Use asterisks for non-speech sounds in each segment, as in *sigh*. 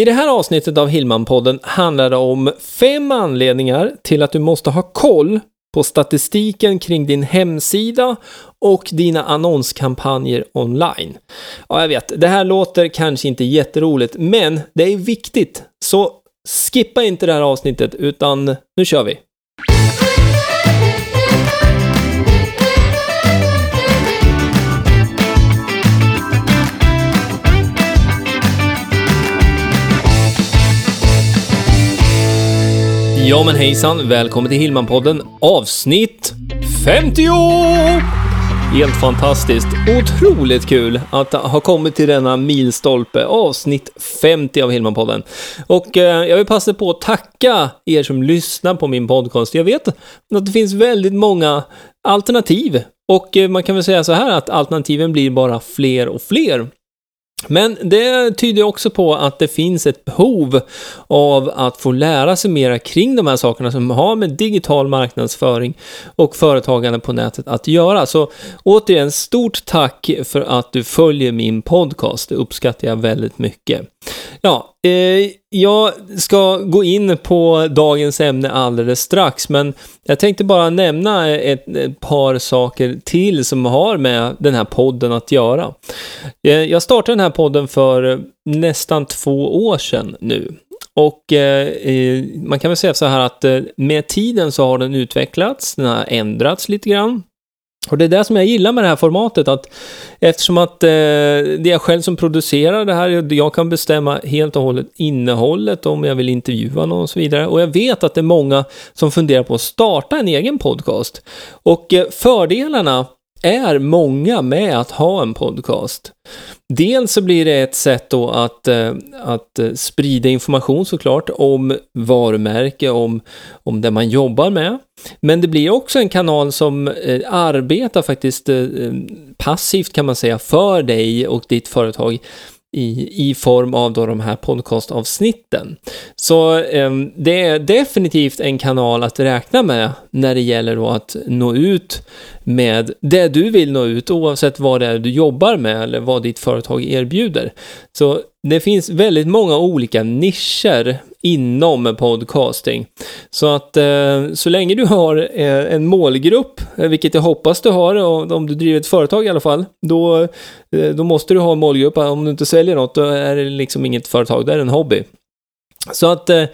I det här avsnittet av Hillman-podden handlar det om fem anledningar till att du måste ha koll på statistiken kring din hemsida och dina annonskampanjer online. Ja, jag vet, det här låter kanske inte jätteroligt, men det är viktigt. Så skippa inte det här avsnittet, utan nu kör vi! Ja men hejsan, välkommen till Hillman-podden avsnitt 50! Helt fantastiskt. Otroligt kul att ha kommit till denna milstolpe, avsnitt 50 av Hillman-podden. Och eh, jag vill passa på att tacka er som lyssnar på min podcast. Jag vet att det finns väldigt många alternativ och eh, man kan väl säga så här att alternativen blir bara fler och fler. Men det tyder också på att det finns ett behov av att få lära sig mera kring de här sakerna som har med digital marknadsföring och företagande på nätet att göra. Så återigen, stort tack för att du följer min podcast. Det uppskattar jag väldigt mycket. Ja, Eh, jag ska gå in på dagens ämne alldeles strax, men jag tänkte bara nämna ett, ett, par saker till som har med den här podden att göra. Eh, jag startade den här podden för nästan två år sedan nu. Och eh, eh man kan väl säga så här att eh, med tiden så har den utvecklats, den har ändrats lite grann. Och det är det som jag gillar med det här formatet, att eftersom att eh, det är jag själv som producerar det här, jag kan bestämma helt och hållet innehållet om jag vill intervjua någon och så vidare. Och jag vet att det är många som funderar på att starta en egen podcast. Och eh, fördelarna är många med att ha en podcast. Dels så blir det ett sätt då att, eh, att sprida information såklart om varumärke, om, om det man jobbar med. Men det blir också en kanal som eh, arbetar faktiskt eh, passivt kan man säga för dig och ditt företag i, i form av då de här podcastavsnitten. Så eh, det är definitivt en kanal att räkna med när det gäller då att nå ut med det du vill nå ut oavsett vad det är du jobbar med eller vad ditt företag erbjuder. Så det finns väldigt många olika nischer inom podcasting. Så att eh, så länge du har eh, en målgrupp, eh, vilket jag hoppas du har, om du driver ett företag i alla fall, då, då måste du ha en målgrupp. Om du inte säljer något, då är det liksom inget företag, det är en hobby. Så att eh,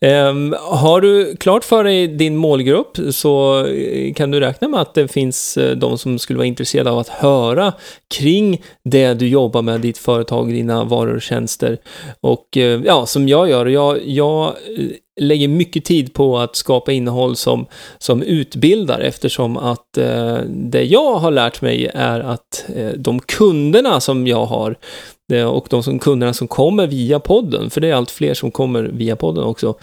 ehm, har du klart för dig din målgrupp så eh, kan du räkna med att det finns eh, de som skulle vara intresserade av att höra kring det du jobbar med, ditt företag, dina varor och tjänster. Och eh, ja, som jag gör, jag, jag eh, lägger mycket tid på att skapa innehåll som, som utbildar eftersom att eh, det jag har lärt mig är att eh, de kunderna som jag har Eh, och de som, kunderna som kommer via podden, för det är allt fler som kommer via podden också,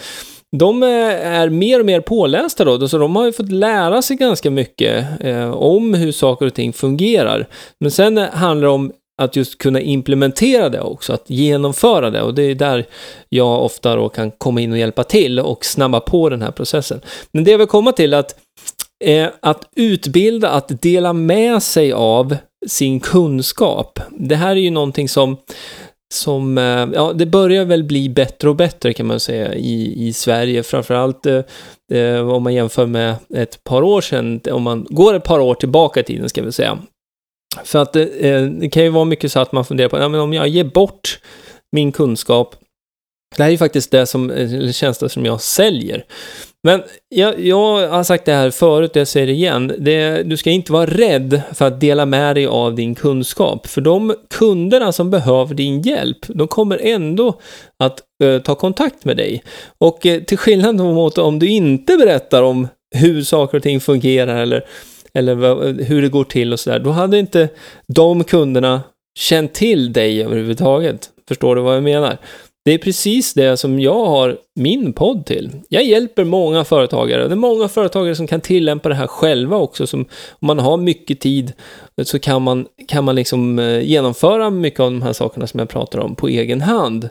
de eh, är mer och mer pålästa då, så de har ju fått lära sig ganska mycket eh, om hur saker och ting fungerar. Men sen eh, handlar det om att just kunna implementera det också, att genomföra det och det är där jag ofta då kan komma in och hjälpa till och snabba på den här processen. Men det jag vill komma till är att, eh, att utbilda, att dela med sig av sin kunskap. Det här är ju någonting som som, eh, ja, det börjar väl bli bättre och bättre kan man säga i, i Sverige, framförallt eh, eh, om man jämför med ett par år sedan, om man går ett par år tillbaka i tiden ska vi säga, för att det, eh, det kan ju vara mycket så att man funderar på, ja men om jag ger bort min kunskap, det här är ju faktiskt det som, eller tjänster som jag säljer. Men jag, jag har sagt det här förut, jag säger det igen. Det, du ska inte vara rädd för att dela med dig av din kunskap. För de kunderna som behöver din hjälp, de kommer ändå att uh, ta kontakt med dig. Och uh, till skillnad mot om du inte berättar om hur saker och ting fungerar eller eller hur det går till och sådär, då hade inte de kunderna känt till dig överhuvudtaget. Förstår du vad jag menar? Det är precis det som jag har min podd till. Jag hjälper många företagare. Det är många företagare som kan tillämpa det här själva också. Som, om man har mycket tid så kan man, kan man liksom eh, genomföra mycket av de här sakerna som jag pratar om på egen hand.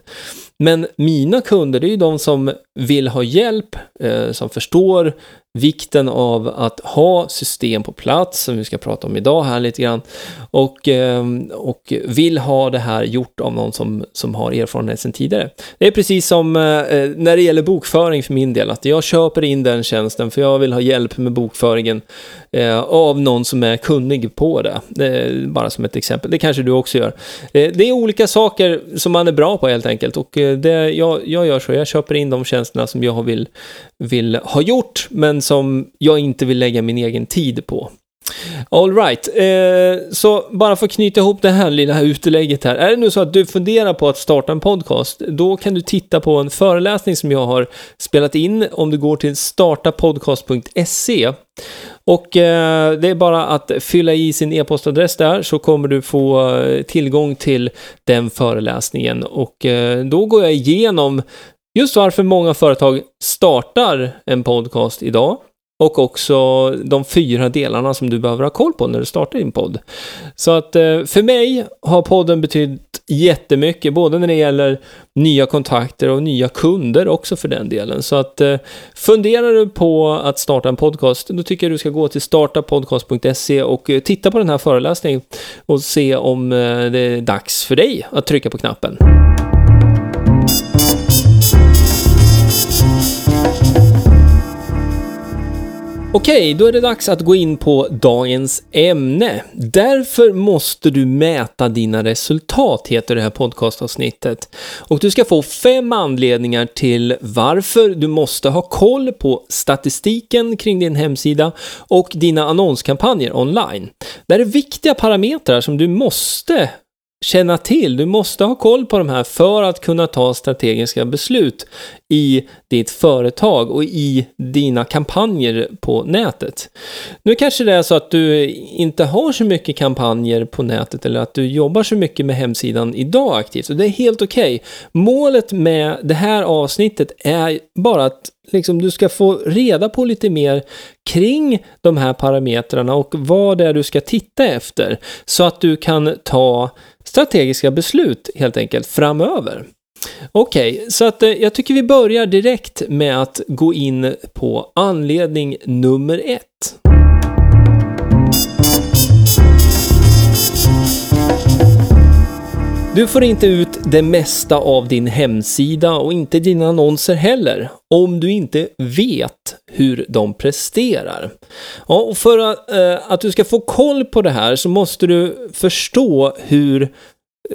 Men mina kunder, det är ju de som vill ha hjälp, eh, som förstår vikten av att ha system på plats, som vi ska prata om idag här lite grann, och, eh, och vill ha det här gjort av någon som, som har erfarenhet sedan tidigare. Det är precis som eh, eh, när det gäller bokföring för min del, att jag köper in den tjänsten för jag vill ha hjälp med bokföringen Eh, av någon som är kunnig på det. bara som ett exempel, det kanske du också gör. Eh, det är olika saker som man är bra på helt enkelt och eh, det, jag, jag gör så, jag köper in de tjänsterna som jag vill, vill ha gjort, men som jag inte vill lägga min egen tid på. Alright, eh, så bara för att knyta ihop det här lilla utelägget här. Är det nu så att du funderar på att starta en podcast, då kan du titta på en föreläsning som jag har spelat in om du går till startapodcast.se. Och eh, det är bara att fylla i sin e-postadress där så kommer du få eh, tillgång till den föreläsningen och eh, då går jag igenom just varför många företag startar en podcast idag och också de fyra delarna som du behöver ha koll på när du startar din podd. Så att eh, för mig har podden betytt jättemycket, både när det gäller nya kontakter och nya kunder också för den delen. Så att eh, funderar du på att starta en podcast, då tycker jag du ska gå till startapodcast.se och eh, titta på den här föreläsningen och se om det är dags för dig att trycka på knappen. Okej, då är det dags att gå in på dagens ämne. Därför måste du mäta dina resultat, heter det här podcastavsnittet. Och du ska få fem anledningar till varför du måste ha koll på statistiken kring din hemsida och dina annonskampanjer online. Det här är viktiga parametrar som du måste känna till. Du måste ha koll på de här för att kunna ta strategiska beslut i ditt företag och i dina kampanjer på nätet. Nu kanske det är så att du inte har så mycket kampanjer på nätet eller att du jobbar så mycket med hemsidan idag aktivt och det är helt okej. Okay. Målet med det här avsnittet är bara att liksom, du ska få reda på lite mer kring de här parametrarna och vad det är du ska titta efter så att du kan ta strategiska beslut helt enkelt framöver. Okej, okay, så att eh, jag tycker vi börjar direkt med att gå in på anledning nummer ett. Du får inte ut det mesta av din hemsida och inte dina annonser heller om du inte vet hur de presterar. Ja, och för att, eh, att du ska få koll på det här så måste du förstå hur eh,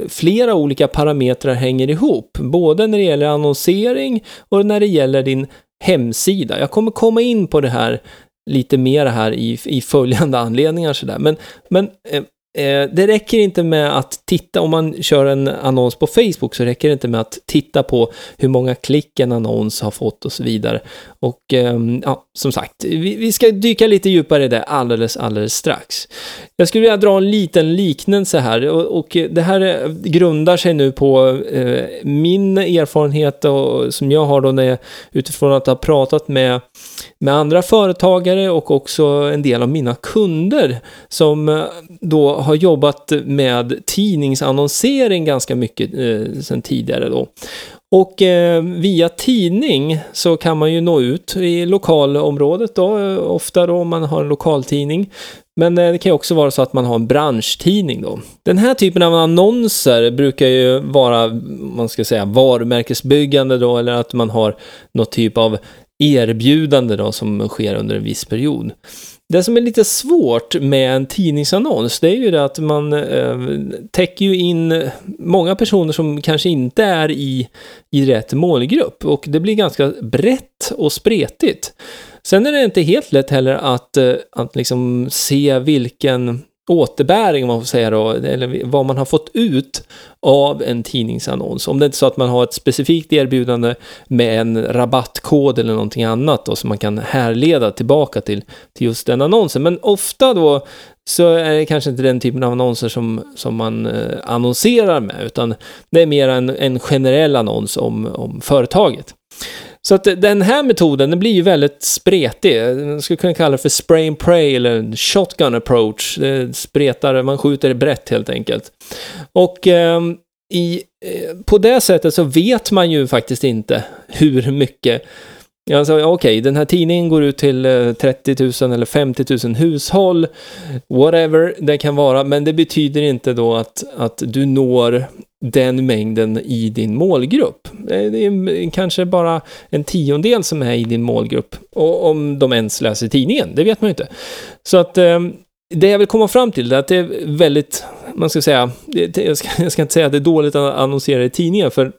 flera olika parametrar hänger ihop, både när det gäller annonsering och när det gäller din hemsida. Jag kommer komma in på det här lite mer här i, i följande anledningar sådär. Men, men eh, Eh, Eh, det räcker inte med att titta, om man kör en annons på Facebook så räcker det inte med att titta på hur många klick en annons har fått och så vidare. Och ehm, ja, som sagt, vi, vi, ska dyka lite djupare i det alldeles, alldeles strax. Jag skulle vilja dra en liten liknelse här och, och det här eh, grundar sig nu på eh, min erfarenhet och, som jag har då när jag, utifrån att ha pratat med, med andra företagare och också en del av mina kunder som eh, då har jobbat med tidningsannonsering ganska mycket eh, sedan tidigare då. Och eh, via tidning så kan man ju nå ut i lokalområdet då, eh, ofta då om man har en lokaltidning. Men eh, det kan ju också vara så att man har en branschtidning då. Den här typen av annonser brukar ju vara, man ska säga, varumärkesbyggande då, eller att man har något typ av erbjudande då som sker under en viss period. Det som är lite svårt med en tidningsannons, det är ju det att man eh, täcker ju in många personer som kanske inte är i, i rätt målgrupp och det blir ganska brett och spretigt. Sen är det inte helt lätt heller att, eh, att liksom se vilken återbäring, om man får säga då, eller vad man har fått ut av en tidningsannons. Om det är så att man har ett specifikt erbjudande med en rabattkod eller någonting annat då, som man kan härleda tillbaka till, till just den annonsen. Men ofta då så är det kanske inte den typen av annonser som, som man eh, annonserar med, utan det är mer en, en generell annons om, om företaget. Så att den här metoden, den blir ju väldigt spretig. Man skulle kunna kalla det för spray and pray eller shotgun approach. Det spretar, man skjuter brett helt enkelt. Och eh, i, eh, på det sättet så vet man ju faktiskt inte hur mycket Alltså, okej, okay, den här tidningen går ut till eh, 30 000 eller 50 000 hushåll, whatever det kan vara, men det betyder inte då att, att du når den mängden i din målgrupp. Eh, det är kanske bara en tiondel som är i din målgrupp, och om de ens läser tidningen, det vet man ju inte. Så att ehm, det jag vill komma fram till är att det är väldigt, man ska säga, jag ska, *laughs* jag ska inte säga att det är dåligt att annonsera i tidningen, för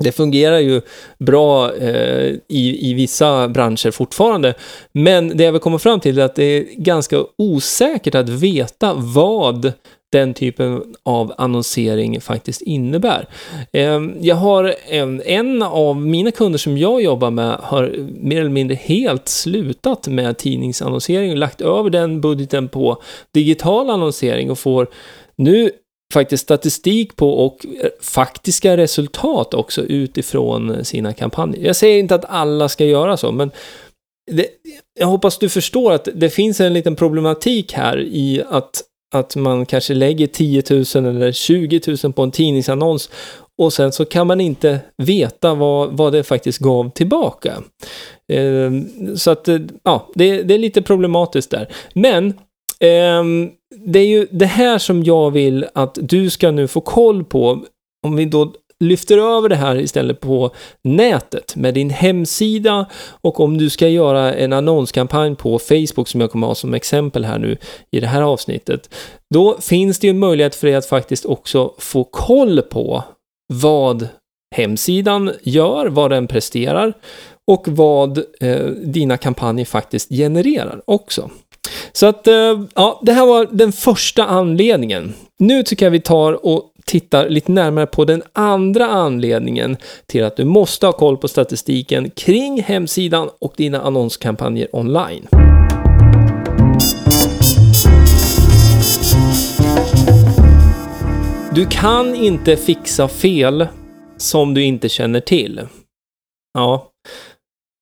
det fungerar ju bra eh, i, i vissa branscher fortfarande, men det jag vill komma fram till är att det är ganska osäkert att veta vad den typen av annonsering faktiskt innebär. Eh, jag har en, en av mina kunder som jag jobbar med har mer eller mindre helt slutat med tidningsannonsering och lagt över den budgeten på digital annonsering och får nu faktiskt statistik på och eh, faktiska resultat också utifrån eh, sina kampanjer. Jag säger inte att alla ska göra så, men det, jag hoppas du förstår att det finns en liten problematik här i att, att man kanske lägger 10 000 eller 20 000 på en tidningsannons och sen så kan man inte veta vad, vad det faktiskt gav tillbaka. Eh, så att, eh, ja, det, det, är lite problematiskt där. Men eh, det är ju det här som jag vill att du ska nu få koll på. Om vi då lyfter över det här istället på nätet med din hemsida och om du ska göra en annonskampanj på Facebook som jag kommer ha som exempel här nu i det här avsnittet. Då finns det ju en möjlighet för dig att faktiskt också få koll på vad hemsidan gör, vad den presterar och vad eh, dina kampanjer faktiskt genererar också. Så att, eh, ja, det här var den första anledningen. Nu tycker jag vi tar och tittar lite närmare på den andra anledningen till att du måste ha koll på statistiken kring hemsidan och dina annonskampanjer online. Du kan inte fixa fel som du inte känner till. Ja,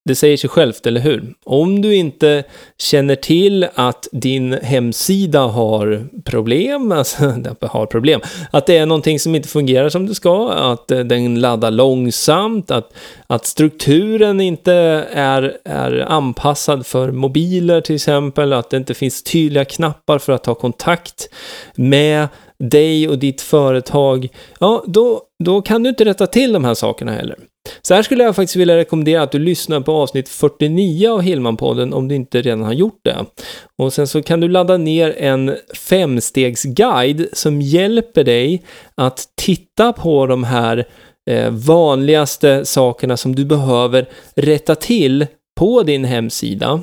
det säger sig självt, eller hur? Om du inte känner till att din hemsida har problem, *laughs* alltså har problem, att det är någonting som inte fungerar som det ska, att eh, den laddar långsamt, att, att strukturen inte är, är anpassad för mobiler till exempel, att det inte finns tydliga knappar för att ta kontakt med dig och ditt företag, ja, då, då kan du inte rätta till de här sakerna heller. Så här skulle jag faktiskt vilja rekommendera att du lyssnar på avsnitt 49 av Hillman-podden om du inte redan har gjort det. Och sen så kan du ladda ner en femstegsguide som hjälper dig att titta på de här eh, vanligaste sakerna som du behöver rätta till på din hemsida.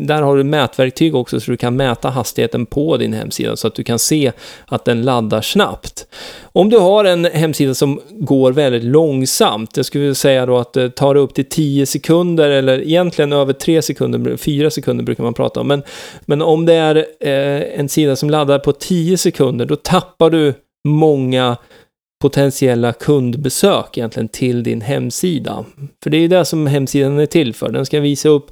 Där har du mätverktyg också så du kan mäta hastigheten på din hemsida så att du kan se att den laddar snabbt. Om du har en hemsida som går väldigt långsamt, jag skulle säga då att det tar upp till 10 sekunder eller egentligen över 3 sekunder, 4 sekunder brukar man prata om. Men, men om det är eh, en sida som laddar på 10 sekunder, då tappar du många potentiella kundbesök egentligen till din hemsida. För det är ju det som hemsidan är till för. Den ska visa upp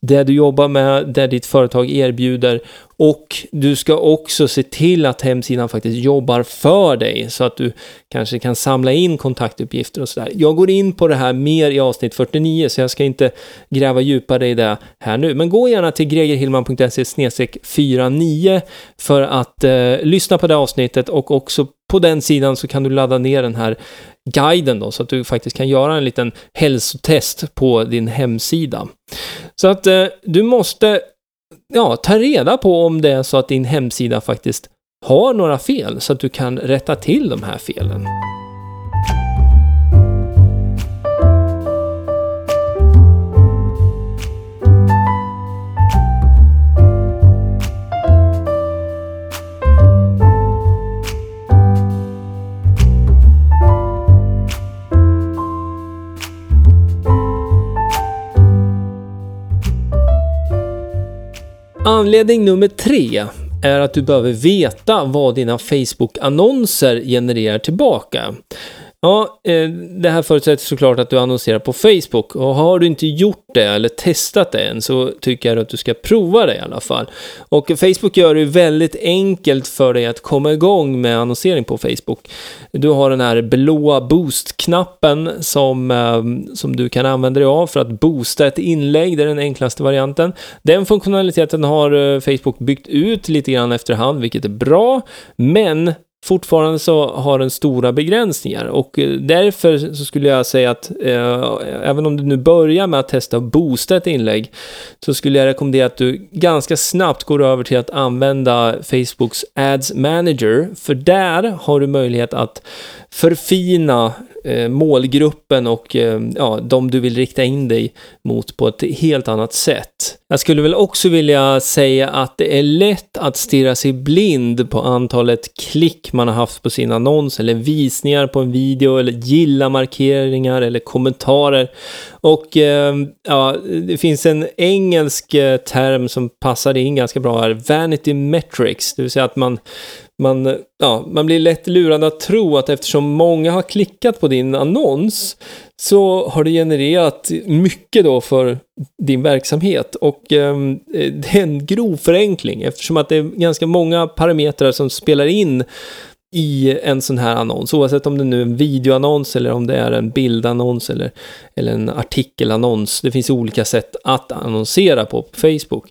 det du jobbar med, det ditt företag erbjuder och du ska också se till att hemsidan faktiskt jobbar för dig så att du kanske kan samla in kontaktuppgifter och sådär. Jag går in på det här mer i avsnitt 49 så jag ska inte gräva djupare i det här nu. Men gå gärna till gregerhillman.se 49 för att eh, lyssna på det avsnittet och också på den sidan så kan du ladda ner den här guiden då, så att du faktiskt kan göra en liten hälsotest på din hemsida. Så att eh, du måste ja, ta reda på om det är så att din hemsida faktiskt har några fel, så att du kan rätta till de här felen. Anledning nummer tre är att du behöver veta vad dina Facebook-annonser genererar tillbaka. Ja, eh, det här förutsätter såklart att du annonserar på Facebook. Och har du inte gjort det eller testat det än så tycker jag att du ska prova det i alla fall. Och Facebook gör det väldigt enkelt för dig att komma igång med annonsering på Facebook. Du har den här blåa boost-knappen som, eh, som du kan använda dig av för att boosta ett inlägg. Det är den enklaste varianten. Den funktionaliteten har eh, Facebook byggt ut lite grann efterhand, vilket är bra. Men fortfarande så har den stora begränsningar och eh, därför så skulle jag säga att eh, även om du nu börjar med att testa att boosta ett inlägg så skulle jag rekommendera att du ganska snabbt går över till att använda Facebooks Ads Manager för där har du möjlighet att förfina eh, målgruppen och eh, ja, de du vill rikta in dig mot på ett helt annat sätt. Jag skulle väl också vilja säga att det är lätt att stirra sig blind på antalet klick man har haft på sin annons eller visningar på en video eller gilla-markeringar eller kommentarer. Och eh, ja, det finns en engelsk eh, term som passar in ganska bra här, Vanity Metrics, det vill säga att man man, ja, man blir lätt lurad att tro att eftersom många har klickat på din annons så har det genererat mycket då för din verksamhet. Och eh, det är en grov förenkling eftersom att det är ganska många parametrar som spelar in i en sån här annons, oavsett om det nu är en videoannons eller om det är en bildannons eller, eller en artikelannons. Det finns olika sätt att annonsera på, på Facebook.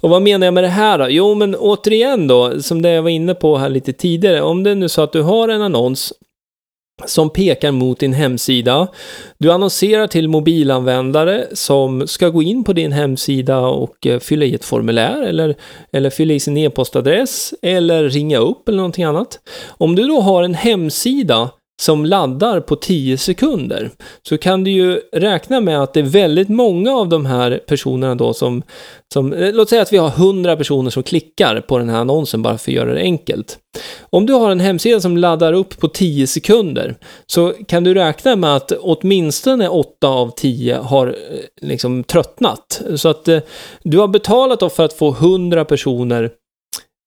Och vad menar jag med det här då? Jo, men återigen då, som det jag var inne på här lite tidigare, om det är nu så att du har en annons som pekar mot din hemsida. Du annonserar till mobilanvändare som ska gå in på din hemsida och eh, fylla i ett formulär eller, eller fylla i sin e-postadress eller ringa upp eller någonting annat. Om du då har en hemsida som laddar på 10 sekunder så kan du ju räkna med att det är väldigt många av de här personerna då som, som eh, låt säga att vi har 100 personer som klickar på den här annonsen bara för att göra det enkelt. Om du har en hemsida som laddar upp på 10 sekunder så kan du räkna med att åtminstone 8 av 10 har eh, liksom tröttnat. Så att eh, du har betalat då för att få 100 personer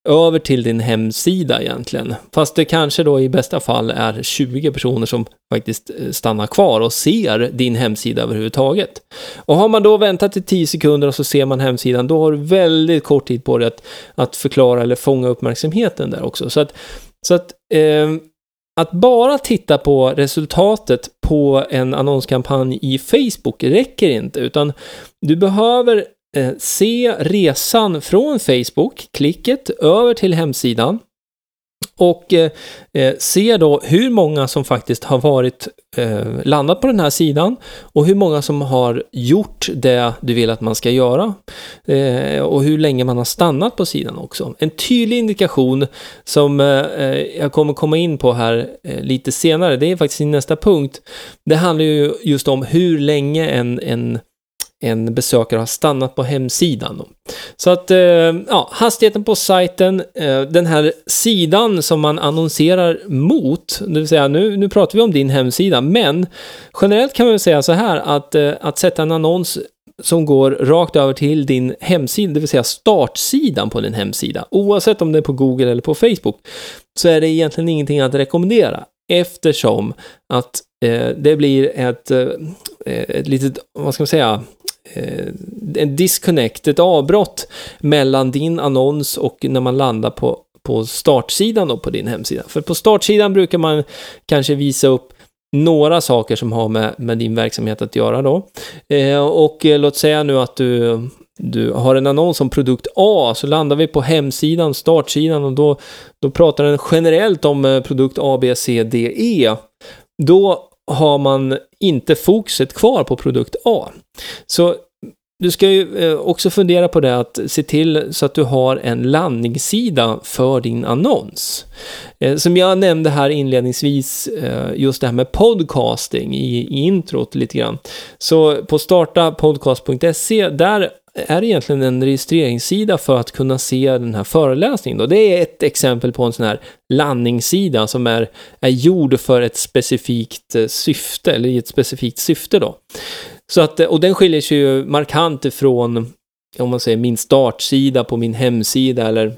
över till din hemsida egentligen. Fast det kanske då i bästa fall är 20 personer som faktiskt eh, stannar kvar och ser din hemsida överhuvudtaget. Och har man då väntat i 10 sekunder och så ser man hemsidan, då har du väldigt kort tid på dig att, att förklara eller fånga uppmärksamheten där också. Så att, så att eh, att bara titta på resultatet på en annonskampanj i Facebook räcker inte, utan du behöver eh, se resan från Facebook, klicket, över till hemsidan och eh, eh, se då hur många som faktiskt har varit eh, landat på den här sidan och hur många som har gjort det du vill att man ska göra eh, och hur länge man har stannat på sidan också. En tydlig indikation som eh, eh, jag kommer komma in på här lite senare, det är faktiskt i nästa punkt. Det handlar ju just om hur länge en, en en besökare har stannat på hemsidan. Så att, eh, ja, hastigheten på sajten, eh, den här sidan som man annonserar mot, det vill säga nu, nu pratar vi om din hemsida, men generellt kan man väl säga så här att, eh, att sätta en annons som går rakt över till din hemsida, det vill säga startsidan på din hemsida, oavsett om det är på Google eller på Facebook, så är det egentligen ingenting att rekommendera eftersom att eh, det blir ett, eh, ett litet, vad ska man säga, Eh, en disconnect, ett avbrott mellan din annons och när man landar på, på startsidan då på din hemsida. För på startsidan brukar man kanske visa upp några saker som har med, med din verksamhet att göra då. Eh, och eh, låt säga nu att du, du har en annons om produkt A, så landar vi på hemsidan, startsidan och då, då pratar den generellt om eh, produkt A, B, C, D, E. Då har man inte fokuset kvar på produkt A. Så du ska ju eh, också fundera på det att se till så att du har en landningssida för din annons. Eh, som jag nämnde här inledningsvis, eh, just det här med podcasting i introt lite grann. Så på startapodcast.se, där är egentligen en registreringssida för att kunna se den här föreläsningen. Då. Det är ett exempel på en sån här landningssida som är, är gjord för ett specifikt eh, syfte, eller i ett specifikt syfte då. Så att, eh, och den skiljer sig ju markant ifrån, om man säger min startsida på min hemsida eller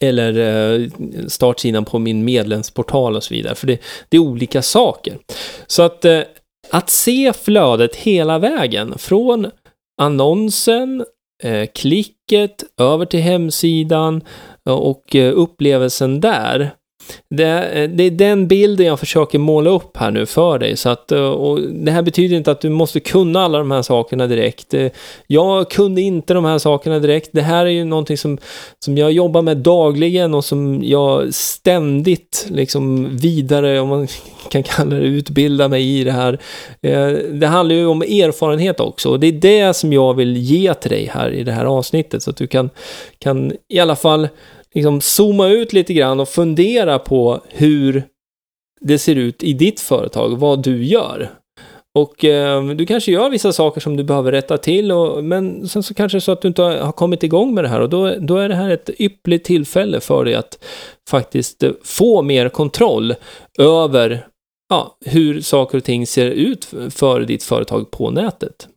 eller eh, startsidan på min medlemsportal och så vidare. För det, det är olika saker. Så att, att se flödet hela vägen från annonsen, eh, klicket, över till hemsidan eh, och eh, upplevelsen där det, eh, det, är den bilden jag försöker måla upp här nu för dig. Så att, eh, och det här betyder inte att du måste kunna alla de här sakerna direkt. Eh, jag kunde inte de här sakerna direkt. Det här är ju någonting som, som jag jobbar med dagligen och som jag ständigt liksom vidare, om man *laughs* kan kalla det, utbilda mig i det här. Det handlar ju om erfarenhet också och det är det som jag vill ge till dig här i det här avsnittet så att du kan, kan i alla fall liksom zooma ut lite grann och fundera på hur det ser ut i ditt företag, vad du gör. Och eh, du kanske gör vissa saker som du behöver rätta till, och, men sen så kanske det är så att du inte har kommit igång med det här och då, då är det här ett ypperligt tillfälle för dig att faktiskt få mer kontroll över ja, hur saker och ting ser ut för ditt företag på nätet.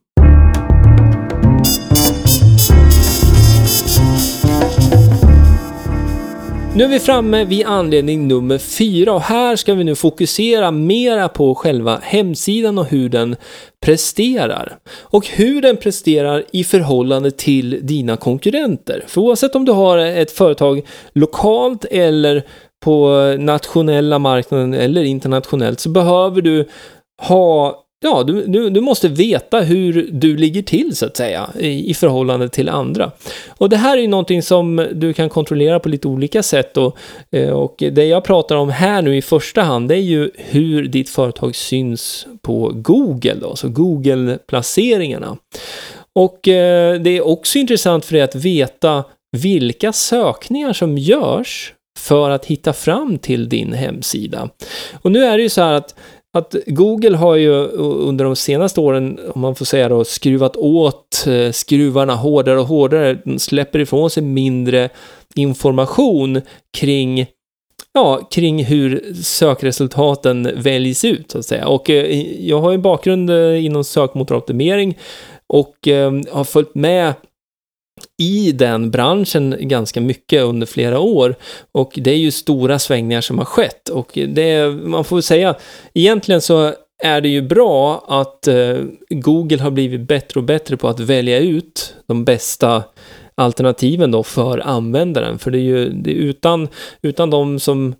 Nu är vi framme vid anledning nummer fyra och här ska vi nu fokusera mera på själva hemsidan och hur den presterar. Och hur den presterar i förhållande till dina konkurrenter. För oavsett om du har ett företag lokalt eller på nationella marknaden eller internationellt så behöver du ha Ja, du, du, du, måste veta hur du ligger till så att säga i, i förhållande till andra. Och det här är ju någonting som du kan kontrollera på lite olika sätt och, eh, och det jag pratar om här nu i första hand det är ju hur ditt företag syns på Google då, så Google-placeringarna. Och eh, det är också intressant för dig att veta vilka sökningar som görs för att hitta fram till din hemsida. Och nu är det ju så här att att Google har ju under de senaste åren, om man får säga då, skruvat åt eh, skruvarna hårdare och hårdare, de släpper ifrån sig mindre information kring ja, kring hur sökresultaten väljs ut, så att säga. Och eh, jag har ju bakgrund eh, inom sökmotoroptimering och eh, har följt med i den branschen ganska mycket under flera år. Och det är ju stora svängningar som har skett. Och det, man får säga, egentligen så är det ju bra att eh, Google har blivit bättre och bättre på att välja ut de bästa alternativen då för användaren. För det är ju det är utan, utan de som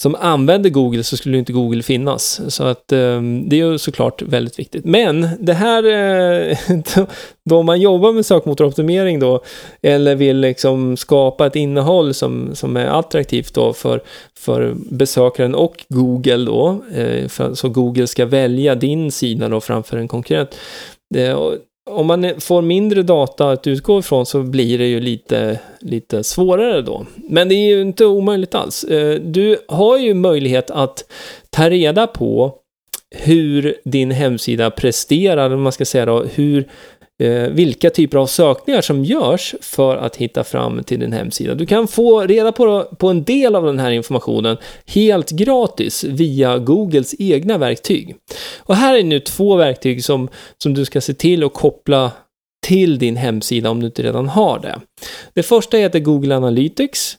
som använder Google så skulle inte Google finnas. Så att eh, det är ju såklart väldigt viktigt. Men det här, eh, *laughs* då man jobbar med sökmotoroptimering då, eller vill liksom skapa ett innehåll som, som är attraktivt då för, för besökaren och Google då, eh, för, så Google ska välja din sida då framför en konkurrent. Det, eh, om man får mindre data att utgå ifrån så blir det ju lite, lite svårare då. Men det är ju inte omöjligt alls. Eh, du har ju möjlighet att ta reda på hur din hemsida presterar, eller man ska säga då, hur Eh, vilka typer av sökningar som görs för att hitta fram till din hemsida. Du kan få reda på, på en del av den här informationen helt gratis via Googles egna verktyg. Och här är nu två verktyg som, som du ska se till att koppla till din hemsida om du inte redan har det. Det första heter Google Analytics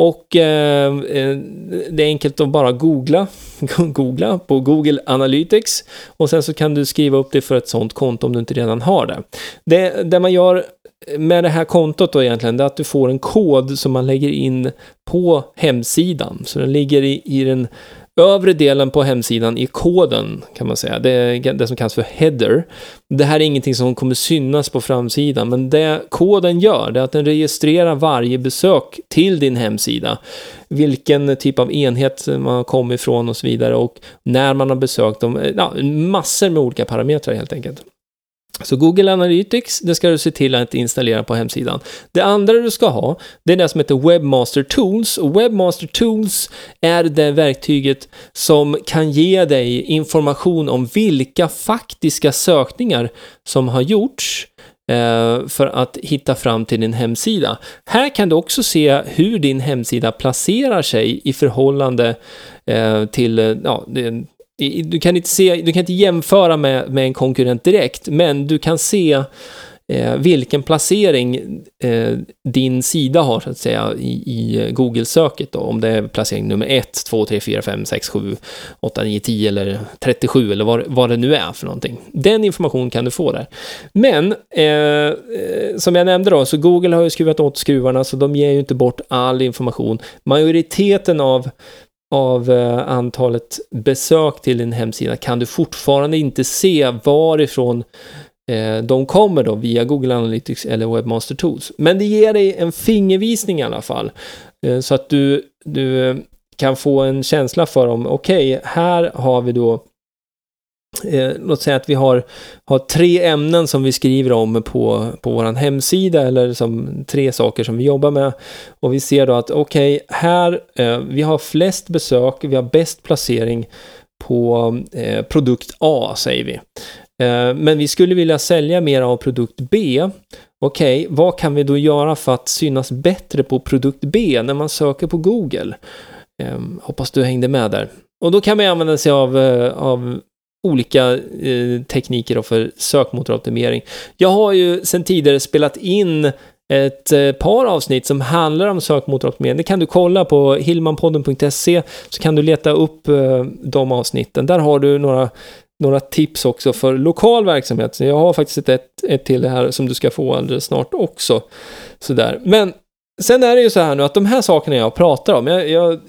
och eh, eh, det är enkelt att bara googla, *laughs* googla på Google Analytics och sen så kan du skriva upp det för ett sånt konto om du inte redan har det. Det, det man gör med det här kontot då egentligen, det är att du får en kod som man lägger in på hemsidan. Så den ligger i, i den övre delen på hemsidan i koden kan man säga. Det är det som kallas för header. Det här är ingenting som kommer synas på framsidan, men det koden gör det är att den registrerar varje besök till din hemsida. Vilken typ av enhet man har kommit ifrån och så vidare och när man har besökt dem. Ja, massor med olika parametrar helt enkelt. Så Google Analytics, det ska du se till att installera på hemsidan. Det andra du ska ha, det är det som heter Webmaster Tools. Och Webmaster Tools är det verktyget som kan ge dig information om vilka faktiska sökningar som har gjorts eh, för att hitta fram till din hemsida. Här kan du också se hur din hemsida placerar sig i förhållande eh, till eh, ja, du kan inte, se, du kan inte jämföra med, med en konkurrent direkt, men du kan se eh, vilken placering eh, din sida har så att säga i, i Google-söket. Om det är placering nummer 1, 2, 3, 4, 5, 6, 7, 8, 9, 10 eller 37 eller vad, vad det nu är för någonting. Den informationen kan du få där. Men eh, eh, som jag nämnde då, så Google har ju skruvat åt skruvarna så de ger ju inte bort all information. Majoriteten av av eh, antalet besök till din hemsida kan du fortfarande inte se varifrån eh, de kommer då via Google Analytics eller Webmaster Tools. Men det ger dig en fingervisning i alla fall. Eh, så att du, du kan få en känsla för om, okej, okay, här har vi då Eh, låt säga att vi har, har tre ämnen som vi skriver om på, på vår hemsida eller som tre saker som vi jobbar med. Och vi ser då att okej, okay, här, eh, vi har flest besök, vi har bäst placering på eh, produkt A, säger vi. Eh, men vi skulle vilja sälja mer av produkt B. Okej, okay, vad kan vi då göra för att synas bättre på produkt B när man söker på Google? Eh, hoppas du hängde med där. Och då kan man använda sig av, eh, av olika eh, tekniker för sökmotoroptimering. Jag har ju sedan tidigare spelat in ett eh, par avsnitt som handlar om sökmotoroptimering. Det kan du kolla på hilmanpodden.se så kan du leta upp eh, de avsnitten. Där har du några, några tips också för lokal verksamhet. Så jag har faktiskt ett, ett till här som du ska få alldeles snart också. Sådär. Men sen är det ju så här nu att de här sakerna jag pratar om, jag, jag,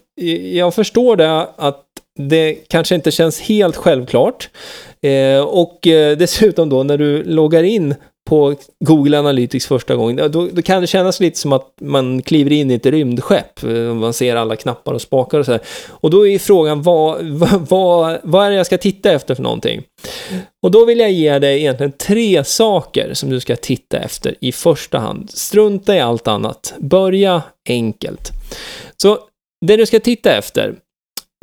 jag förstår det att det kanske inte känns helt självklart. Eh, och eh, dessutom då när du loggar in på Google Analytics första gången, då, då, kan det kännas lite som att man kliver in i ett rymdskepp. Eh, man ser alla knappar och spakar och så här. Och då är frågan, vad, vad, vad är det jag ska titta efter för någonting? Och då vill jag ge dig egentligen tre saker som du ska titta efter i första hand. Strunta i allt annat. Börja enkelt. Så det du ska titta efter,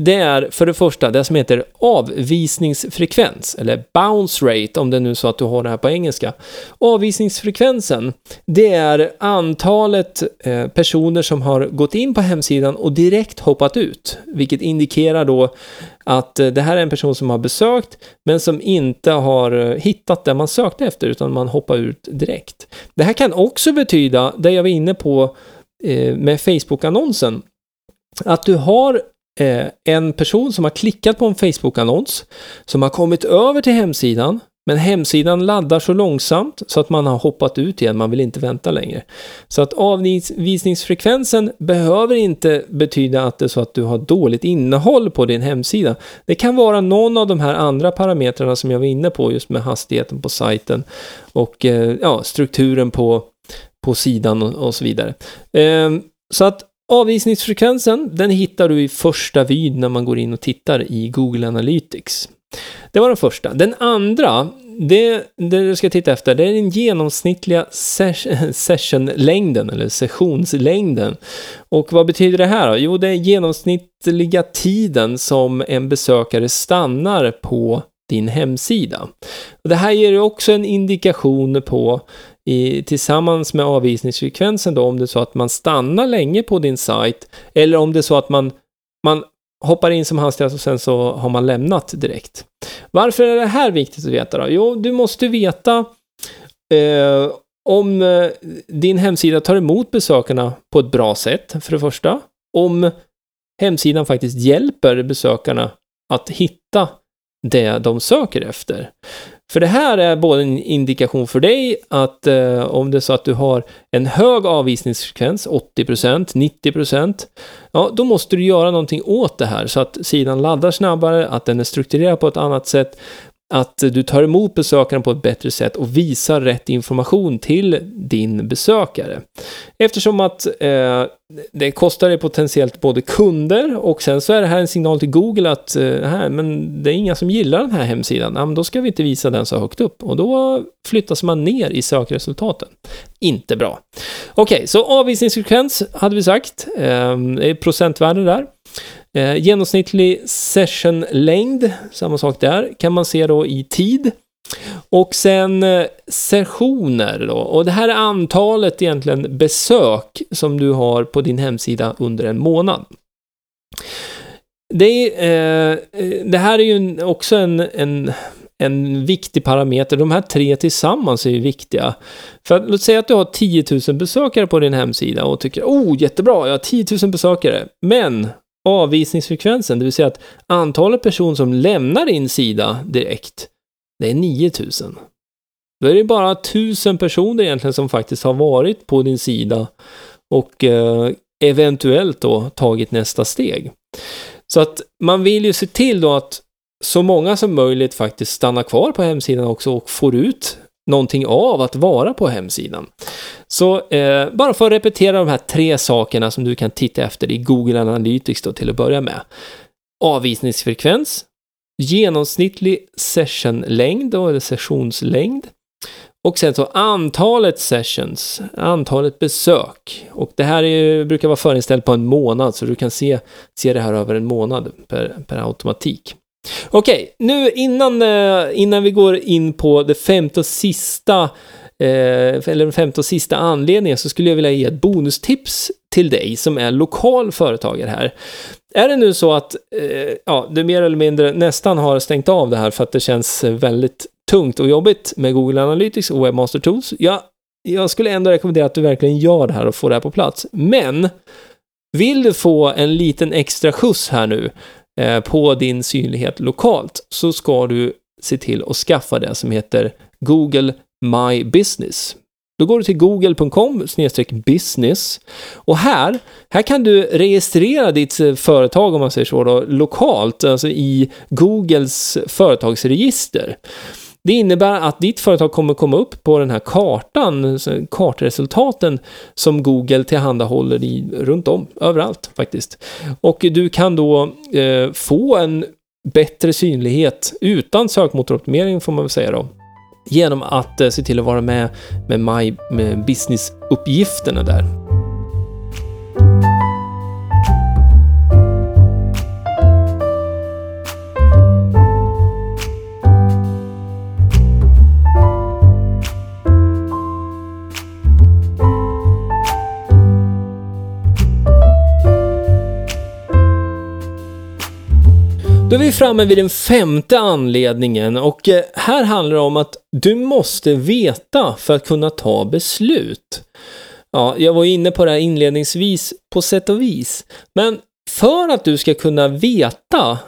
det är för det första det som heter avvisningsfrekvens, eller bounce rate om det är nu så att du har det här på engelska. Avvisningsfrekvensen, det är antalet eh, personer som har gått in på hemsidan och direkt hoppat ut, vilket indikerar då att eh, det här är en person som har besökt, men som inte har eh, hittat det man sökte efter, utan man hoppar ut direkt. Det här kan också betyda, det jag var inne på med Facebook-annonsen, att du har eh, en person som har klickat på en Facebook-annons, som har kommit över till hemsidan, men hemsidan laddar så långsamt så att man har hoppat ut igen, man vill inte vänta längre. Så att avvisningsfrekvensen behöver inte betyda att det är så att du har dåligt innehåll på din hemsida. Det kan vara någon av de här andra parametrarna som jag var inne på, just med hastigheten på sajten och eh, ja, strukturen på, på sidan och, och så vidare. Eh, så att Avvisningsfrekvensen, den hittar du i första vyn när man går in och tittar i Google Analytics. Det var den första. Den andra, det, det du ska titta efter, det är den genomsnittliga *laughs* sessionlängden, eller sessionslängden. Och vad betyder det här då? Jo, det är genomsnittliga tiden som en besökare stannar på din hemsida. Det här ger ju också en indikation på i, tillsammans med avvisningsfrekvensen då, om det är så att man stannar länge på din sajt, eller om det är så att man, man hoppar in som hastigast och sen så har man lämnat direkt. Varför är det här viktigt att veta då? Jo, du måste veta eh, om eh, din hemsida tar emot besökarna på ett bra sätt, för det första. Om hemsidan faktiskt hjälper besökarna att hitta det de söker efter. För det här är både en indikation för dig att eh, om det är så att du har en hög avvisningsfrekvens, 80%, 90%, ja, då måste du göra någonting åt det här så att sidan laddar snabbare, att den är strukturerad på ett annat sätt, att du tar emot besökaren på ett bättre sätt och visar rätt information till din besökare. Eftersom att eh, det kostar dig potentiellt både kunder och sen så är det här en signal till Google att eh, här, men det är inga som gillar den här hemsidan. Ja, men då ska vi inte visa den så högt upp och då flyttas man ner i sökresultaten. Inte bra. Okej, okay, så avvisningsfrekvens hade vi sagt. Eh, procentvärde där. Eh, genomsnittlig sessionlängd, samma sak där, kan man se då i tid. Och sen eh, sessioner då, och det här är antalet egentligen besök som du har på din hemsida under en månad. Det, är, eh, det här är ju också en, en, en viktig parameter. De här tre tillsammans är ju viktiga. För att, låt säga att du har 10 000 besökare på din hemsida och tycker oh jättebra, jag har 10 000 besökare. Men avvisningsfrekvensen, det vill säga att antalet personer som lämnar din sida direkt, det är 9000. Då är det bara 1000 personer egentligen som faktiskt har varit på din sida och eh, eventuellt då tagit nästa steg. Så att man vill ju se till då att så många som möjligt faktiskt stannar kvar på hemsidan också och får ut någonting av att vara på hemsidan. Så eh, bara för att repetera de här tre sakerna som du kan titta efter i Google Analytics då till att börja med. Avvisningsfrekvens, genomsnittlig sessionlängd då, eller sessionslängd, och sen så antalet sessions, antalet besök. Och det här är, brukar vara förinställt på en månad, så du kan se, se det här över en månad per, per automatik. Okej, nu innan, eh, innan vi går in på det femte och sista eh, eller den femte och sista anledningen så skulle jag vilja ge ett bonustips till dig som är lokal företagare här. Är det nu så att eh, ja, du mer eller mindre nästan har stängt av det här för att det känns väldigt tungt och jobbigt med Google Analytics och Webmaster Tools. Ja, jag skulle ändå rekommendera att du verkligen gör det här och får det här på plats. Men vill du få en liten extra skjuts här nu Eh, på din synlighet lokalt så ska du se till att skaffa det som heter Google My Business. Då går du till google.com business och här, här kan du registrera ditt eh, företag om man säger så då, lokalt, alltså i Googles företagsregister. Det innebär att ditt företag kommer komma upp på den här kartan, kartresultaten som Google tillhandahåller i, runt om, överallt faktiskt. Och du kan då eh, få en bättre synlighet utan sökmotoroptimering får man väl säga då. Genom att eh, se till att vara med med My med Business-uppgifterna där. Då är vi framme vid den femte anledningen och eh, här handlar det om att du måste veta för att kunna ta beslut. Ja, jag var inne på det här inledningsvis på sätt och vis, men för att du ska kunna veta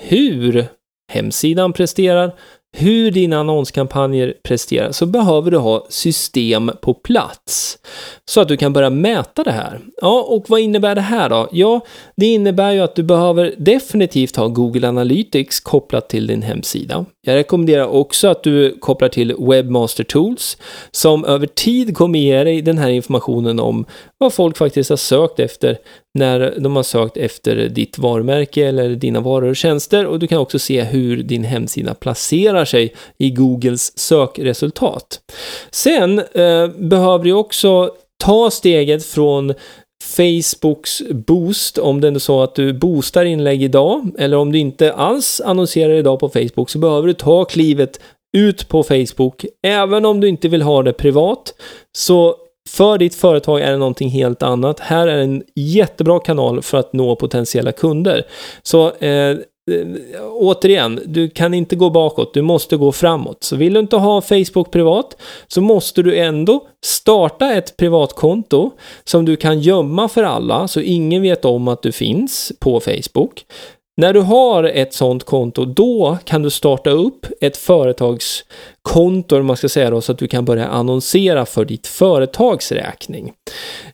hur hemsidan presterar, hur dina annonskampanjer presterar så behöver du ha system på plats så att du kan börja mäta det här. Ja, och vad innebär det här då? Ja, det innebär ju att du behöver definitivt ha Google Analytics kopplat till din hemsida. Jag rekommenderar också att du kopplar till Webmaster Tools som över tid kommer ge dig den här informationen om vad folk faktiskt har sökt efter när de har sökt efter ditt varumärke eller dina varor och tjänster och du kan också se hur din hemsida placerar sig i Googles sökresultat. Sen eh, behöver du också ta steget från Facebooks boost, om det är så att du boostar inlägg idag, eller om du inte alls annonserar idag på Facebook, så behöver du ta klivet ut på Facebook. Även om du inte vill ha det privat, så för ditt företag är det någonting helt annat. Här är en jättebra kanal för att nå potentiella kunder. Så eh, återigen, du kan inte gå bakåt, du måste gå framåt. Så vill du inte ha Facebook privat så måste du ändå starta ett privatkonto som du kan gömma för alla så ingen vet om att du finns på Facebook. När du har ett sånt konto, då kan du starta upp ett företagskonto, om man ska säga då, så att du kan börja annonsera för ditt företags räkning.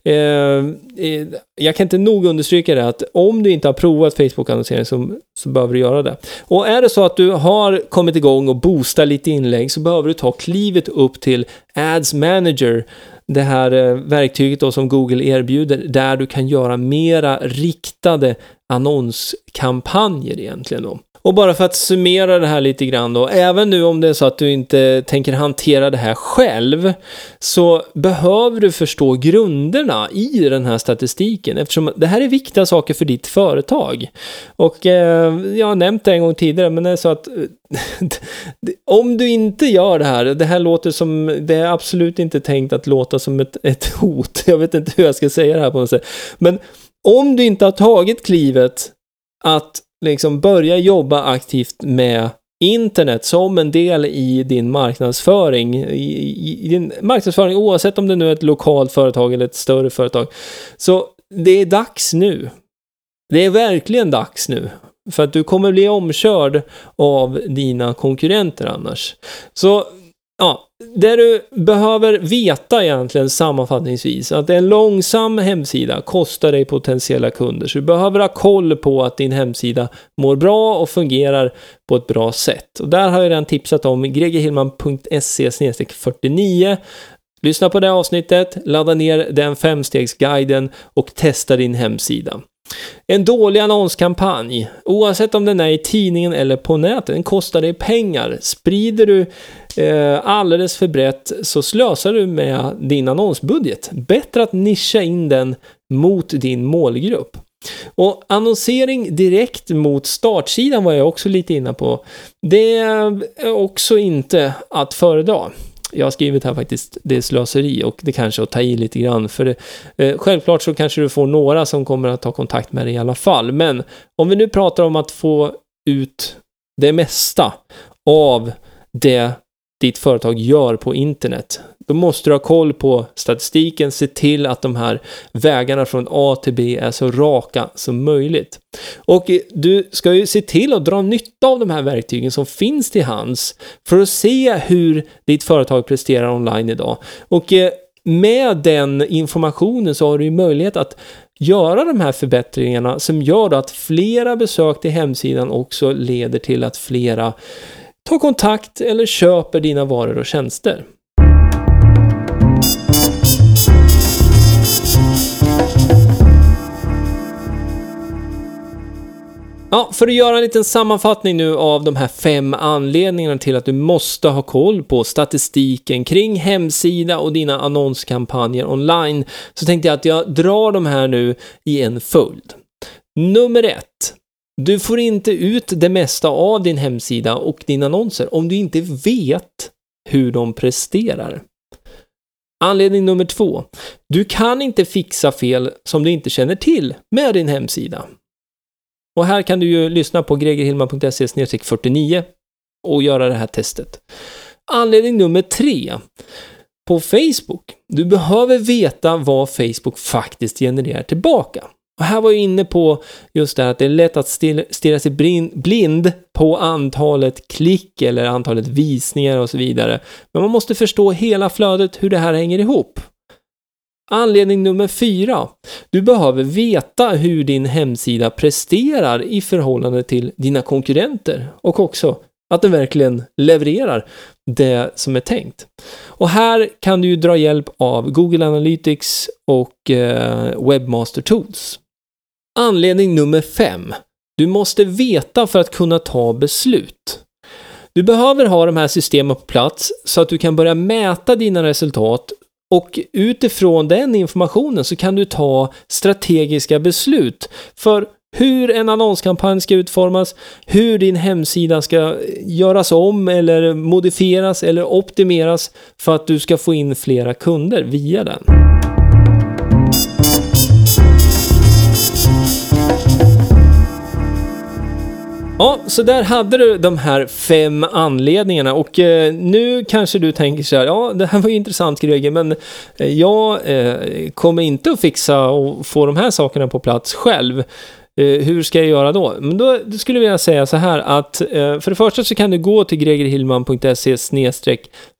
Eh, eh, jag kan inte nog understryka det att om du inte har provat Facebook-annonsering så, så behöver du göra det. Och är det så att du har kommit igång och boostar lite inlägg så behöver du ta klivet upp till Ads Manager det här eh, verktyget då som Google erbjuder där du kan göra mera riktade annonskampanjer egentligen då. Och bara för att summera det här lite grann då, även nu om det är så att du inte tänker hantera det här själv, så behöver du förstå grunderna i den här statistiken, eftersom det här är viktiga saker för ditt företag. Och eh, jag har nämnt det en gång tidigare, men det är så att *laughs* om du inte gör det här, det här låter som, det är absolut inte tänkt att låta som ett, ett hot, jag vet inte hur jag ska säga det här på något sätt, men om du inte har tagit klivet att liksom börja jobba aktivt med internet som en del i din marknadsföring. I, i, i, din marknadsföring oavsett om det nu är ett lokalt företag eller ett större företag. Så det är dags nu. Det är verkligen dags nu. För att du kommer bli omkörd av dina konkurrenter annars. Så ja, det du behöver veta egentligen sammanfattningsvis, att en långsam hemsida kostar dig potentiella kunder. Så du behöver ha koll på att din hemsida mår bra och fungerar på ett bra sätt. Och där har jag redan tipsat om gregerhillman.se 49 Lyssna på det avsnittet, ladda ner den femstegsguiden och testa din hemsida. En dålig annonskampanj, oavsett om den är i tidningen eller på nätet, den kostar dig pengar. Sprider du eh, alldeles för brett så slösar du med din annonsbudget. Bättre att nischa in den mot din målgrupp. Och annonsering direkt mot startsidan var jag också lite inne på. Det är också inte att föredra jag har skrivit här faktiskt, det är slöseri och det kanske är att ta i lite grann. För det, eh, självklart så kanske du får några som kommer att ta kontakt med dig i alla fall. Men om vi nu pratar om att få ut det mesta av det ditt företag gör på internet. Då måste du ha koll på statistiken, se till att de här vägarna från A till B är så raka som möjligt. Och du ska ju se till att dra nytta av de här verktygen som finns till hands för att se hur ditt företag presterar online idag. Och eh, med den informationen så har du ju möjlighet att göra de här förbättringarna som gör att flera besök till hemsidan också leder till att flera tar kontakt eller köper dina varor och tjänster. Ja, för att göra en liten sammanfattning nu av de här fem anledningarna till att du måste ha koll på statistiken kring hemsida och dina annonskampanjer online så tänkte jag att jag drar de här nu i en följd. Nummer ett. Du får inte ut det mesta av din hemsida och dina annonser om du inte vet hur de presterar. Anledning nummer två. Du kan inte fixa fel som du inte känner till med din hemsida. Och här kan du ju lyssna på gregerhillman.se 49 och göra det här testet. Anledning nummer tre. På Facebook. Du behöver veta vad Facebook faktiskt genererar tillbaka. Och här var jag inne på just det här att det är lätt att stirra sig blind på antalet klick eller antalet visningar och så vidare. Men man måste förstå hela flödet, hur det här hänger ihop. Anledning nummer fyra. Du behöver veta hur din hemsida presterar i förhållande till dina konkurrenter och också att den verkligen levererar det som är tänkt. Och här kan du ju dra hjälp av Google Analytics och eh, Webmaster Tools. Anledning nummer fem. Du måste veta för att kunna ta beslut. Du behöver ha de här systemen på plats så att du kan börja mäta dina resultat och utifrån den informationen så kan du ta strategiska beslut för hur en annonskampanj ska utformas, hur din hemsida ska göras om eller modifieras eller optimeras för att du ska få in flera kunder via den. Ja, så där hade du de här fem anledningarna och eh, nu kanske du tänker så här, ja det här var ju intressant Greger, men eh, jag eh, kommer inte att fixa och få de här sakerna på plats själv. Eh, hur ska jag göra då? Men då, då skulle jag vilja säga så här att eh, för det första så kan du gå till gregerhillman.se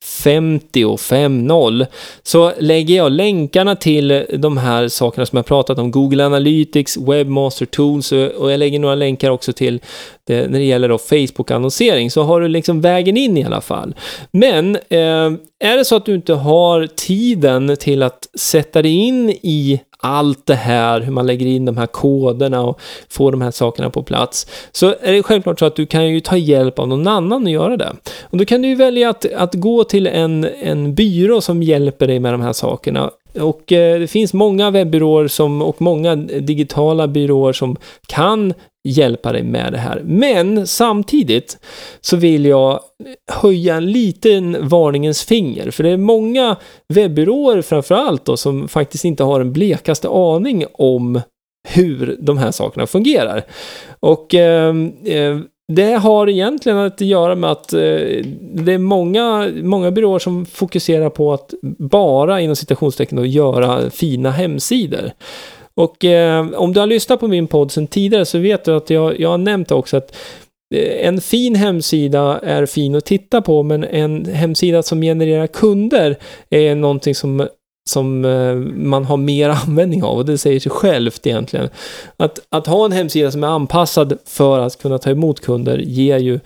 5050 så lägger jag länkarna till de här sakerna som jag pratat om, Google Analytics, Webmaster Tools eh, och jag lägger några länkar också till det, när det gäller då Facebook-annonsering så har du liksom vägen in i alla fall. Men eh, är det så att du inte har tiden till att sätta dig in i allt det här, hur man lägger in de här koderna och får de här sakerna på plats, så är det självklart så att du kan ju ta hjälp av någon annan och göra det. Och då kan du ju välja att, att gå till en, en byrå som hjälper dig med de här sakerna. Och eh, det finns många webbyråer som, och många digitala byråer som kan hjälpa dig med det här. Men samtidigt så vill jag höja en liten varningens finger, för det är många webbyråer framförallt då som faktiskt inte har en blekaste aning om hur de här sakerna fungerar. Och eh, eh, det har egentligen att göra med att eh, det är många, många byråer som fokuserar på att bara inom citationstecken då, göra fina hemsidor. Och eh, om du har lyssnat på min podd sedan tidigare så vet du att jag, jag har nämnt också att eh, en fin hemsida är fin att titta på, men en hemsida som genererar kunder är någonting som som eh, man har mer *laughs* användning av och det säger sig självt egentligen. Att, att ha en hemsida som är anpassad för att kunna ta emot kunder ger ju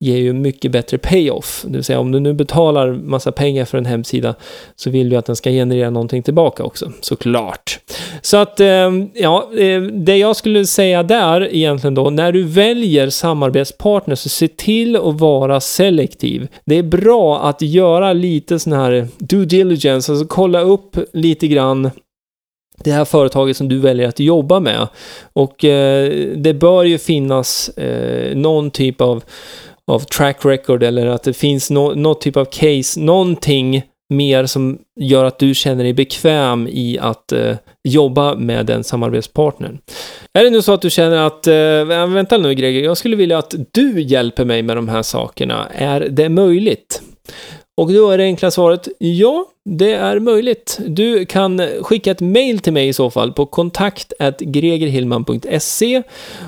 ger ju mycket bättre payoff. Det vill säga om du nu betalar massa pengar för en hemsida så vill du att den ska generera någonting tillbaka också, såklart. Så att, eh, ja, eh, det jag skulle säga där egentligen då, när du väljer samarbetspartner så se till att vara selektiv. Det är bra att göra lite sån här due diligence, alltså kolla upp lite grann det här företaget som du väljer att jobba med. Och eh, det bör ju finnas eh, någon typ av av track record eller att det finns no, något typ av case, någonting mer som gör att du känner dig bekväm i att eh, jobba med den samarbetspartnern. Är det nu så att du känner att, eh, vänta nu Greger, jag skulle vilja att du hjälper mig med de här sakerna. Är det möjligt? Och då är det enkla svaret ja, det är möjligt. Du kan skicka ett mail till mig i så fall på kontakt gregerhillman.se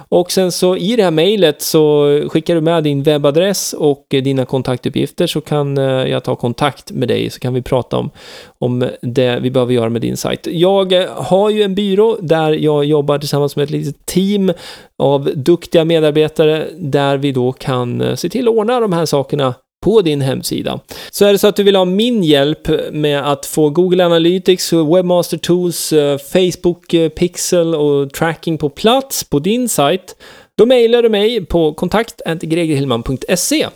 och sen så i det här mejlet så skickar du med din webbadress och dina kontaktuppgifter så kan eh, jag ta kontakt med dig så kan vi prata om, om det vi behöver göra med din sajt. Jag eh, har ju en byrå där jag jobbar tillsammans med ett litet team av duktiga medarbetare där vi då kan eh, se till att ordna de här sakerna på din hemsida. Så är det så att du vill ha min hjälp med att få Google Analytics, Webmaster Tools, eh, Facebook eh, Pixel och tracking på plats på din sajt, då mejlar du mig på kontakt.gregerhillman.se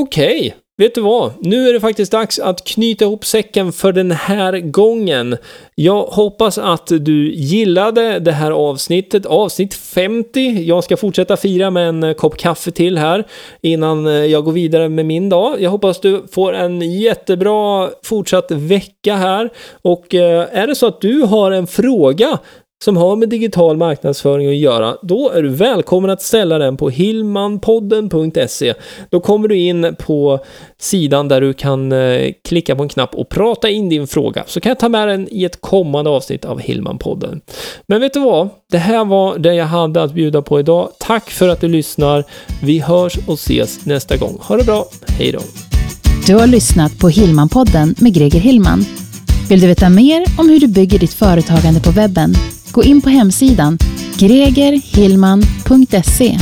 Okej, okay. Vet du vad? Nu är det faktiskt dags att knyta ihop säcken för den här gången. Jag hoppas att du gillade det här avsnittet, avsnitt 50. Jag ska fortsätta fira med en eh, kopp kaffe till här innan eh, jag går vidare med min dag. Jag hoppas du får en jättebra fortsatt vecka här och eh, är det så att du har en fråga som har med digital marknadsföring att göra, då är du välkommen att ställa den på hillmanpodden.se. Då kommer du in på sidan där du kan eh, klicka på en knapp och prata in din fråga, så kan jag ta med den i ett kommande avsnitt av Hillmanpodden. Men vet du vad? Det här var det jag hade att bjuda på idag. Tack för att du lyssnar. Vi hörs och ses nästa gång. Ha det bra. Hej då. Du har lyssnat på Hillmanpodden med Greger Hillman. Vill du veta mer om hur du bygger ditt företagande på webben? Gå in på hemsidan gregerhillman.se